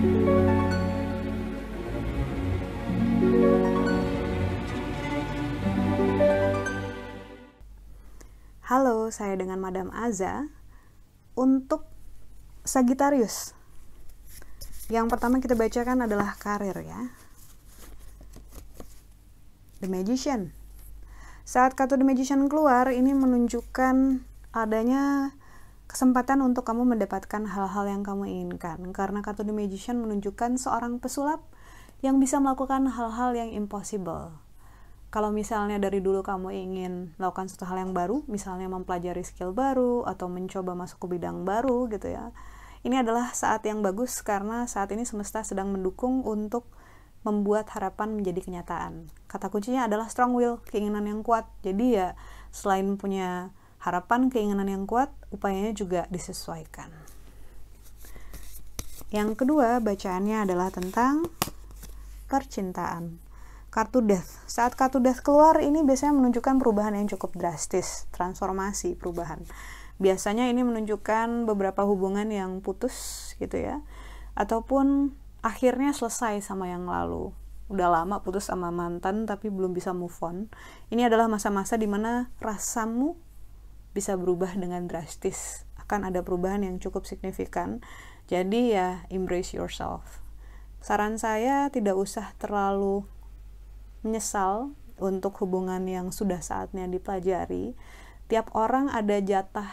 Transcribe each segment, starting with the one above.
Halo, saya dengan Madam Aza untuk Sagittarius. Yang pertama kita bacakan adalah karir ya. The Magician. Saat kartu The Magician keluar, ini menunjukkan adanya kesempatan untuk kamu mendapatkan hal-hal yang kamu inginkan. Karena kartu The Magician menunjukkan seorang pesulap yang bisa melakukan hal-hal yang impossible kalau misalnya dari dulu kamu ingin melakukan suatu hal yang baru, misalnya mempelajari skill baru atau mencoba masuk ke bidang baru gitu ya. Ini adalah saat yang bagus karena saat ini semesta sedang mendukung untuk membuat harapan menjadi kenyataan. Kata kuncinya adalah strong will, keinginan yang kuat. Jadi ya selain punya harapan, keinginan yang kuat, upayanya juga disesuaikan. Yang kedua, bacaannya adalah tentang percintaan kartu death. Saat kartu death keluar ini biasanya menunjukkan perubahan yang cukup drastis, transformasi perubahan. Biasanya ini menunjukkan beberapa hubungan yang putus gitu ya. Ataupun akhirnya selesai sama yang lalu. Udah lama putus sama mantan tapi belum bisa move on. Ini adalah masa-masa di mana rasamu bisa berubah dengan drastis. Akan ada perubahan yang cukup signifikan. Jadi ya embrace yourself. Saran saya tidak usah terlalu menyesal untuk hubungan yang sudah saatnya dipelajari. Tiap orang ada jatah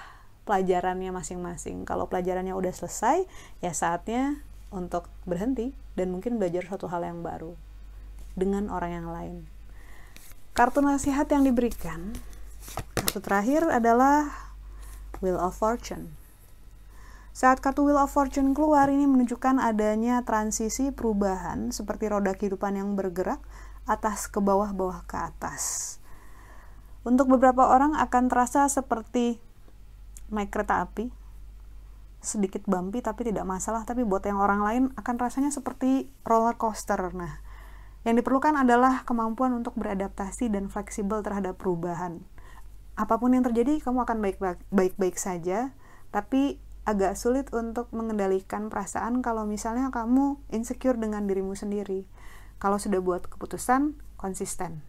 pelajarannya masing-masing. Kalau pelajarannya udah selesai, ya saatnya untuk berhenti dan mungkin belajar suatu hal yang baru dengan orang yang lain. Kartu nasihat yang diberikan, kartu terakhir adalah Wheel of Fortune. Saat kartu Wheel of Fortune keluar, ini menunjukkan adanya transisi perubahan seperti roda kehidupan yang bergerak atas ke bawah, bawah ke atas. Untuk beberapa orang akan terasa seperti naik kereta api, sedikit bumpy tapi tidak masalah, tapi buat yang orang lain akan rasanya seperti roller coaster. Nah, yang diperlukan adalah kemampuan untuk beradaptasi dan fleksibel terhadap perubahan apa pun yang terjadi kamu akan baik-baik saja tapi agak sulit untuk mengendalikan perasaan kalau misalnya kamu insecure dengan dirimu sendiri. Kalau sudah buat keputusan, konsisten.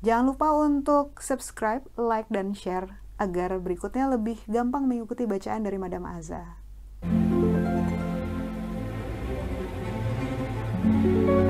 Jangan lupa untuk subscribe, like, dan share agar berikutnya lebih gampang mengikuti bacaan dari Madam Aza. thank you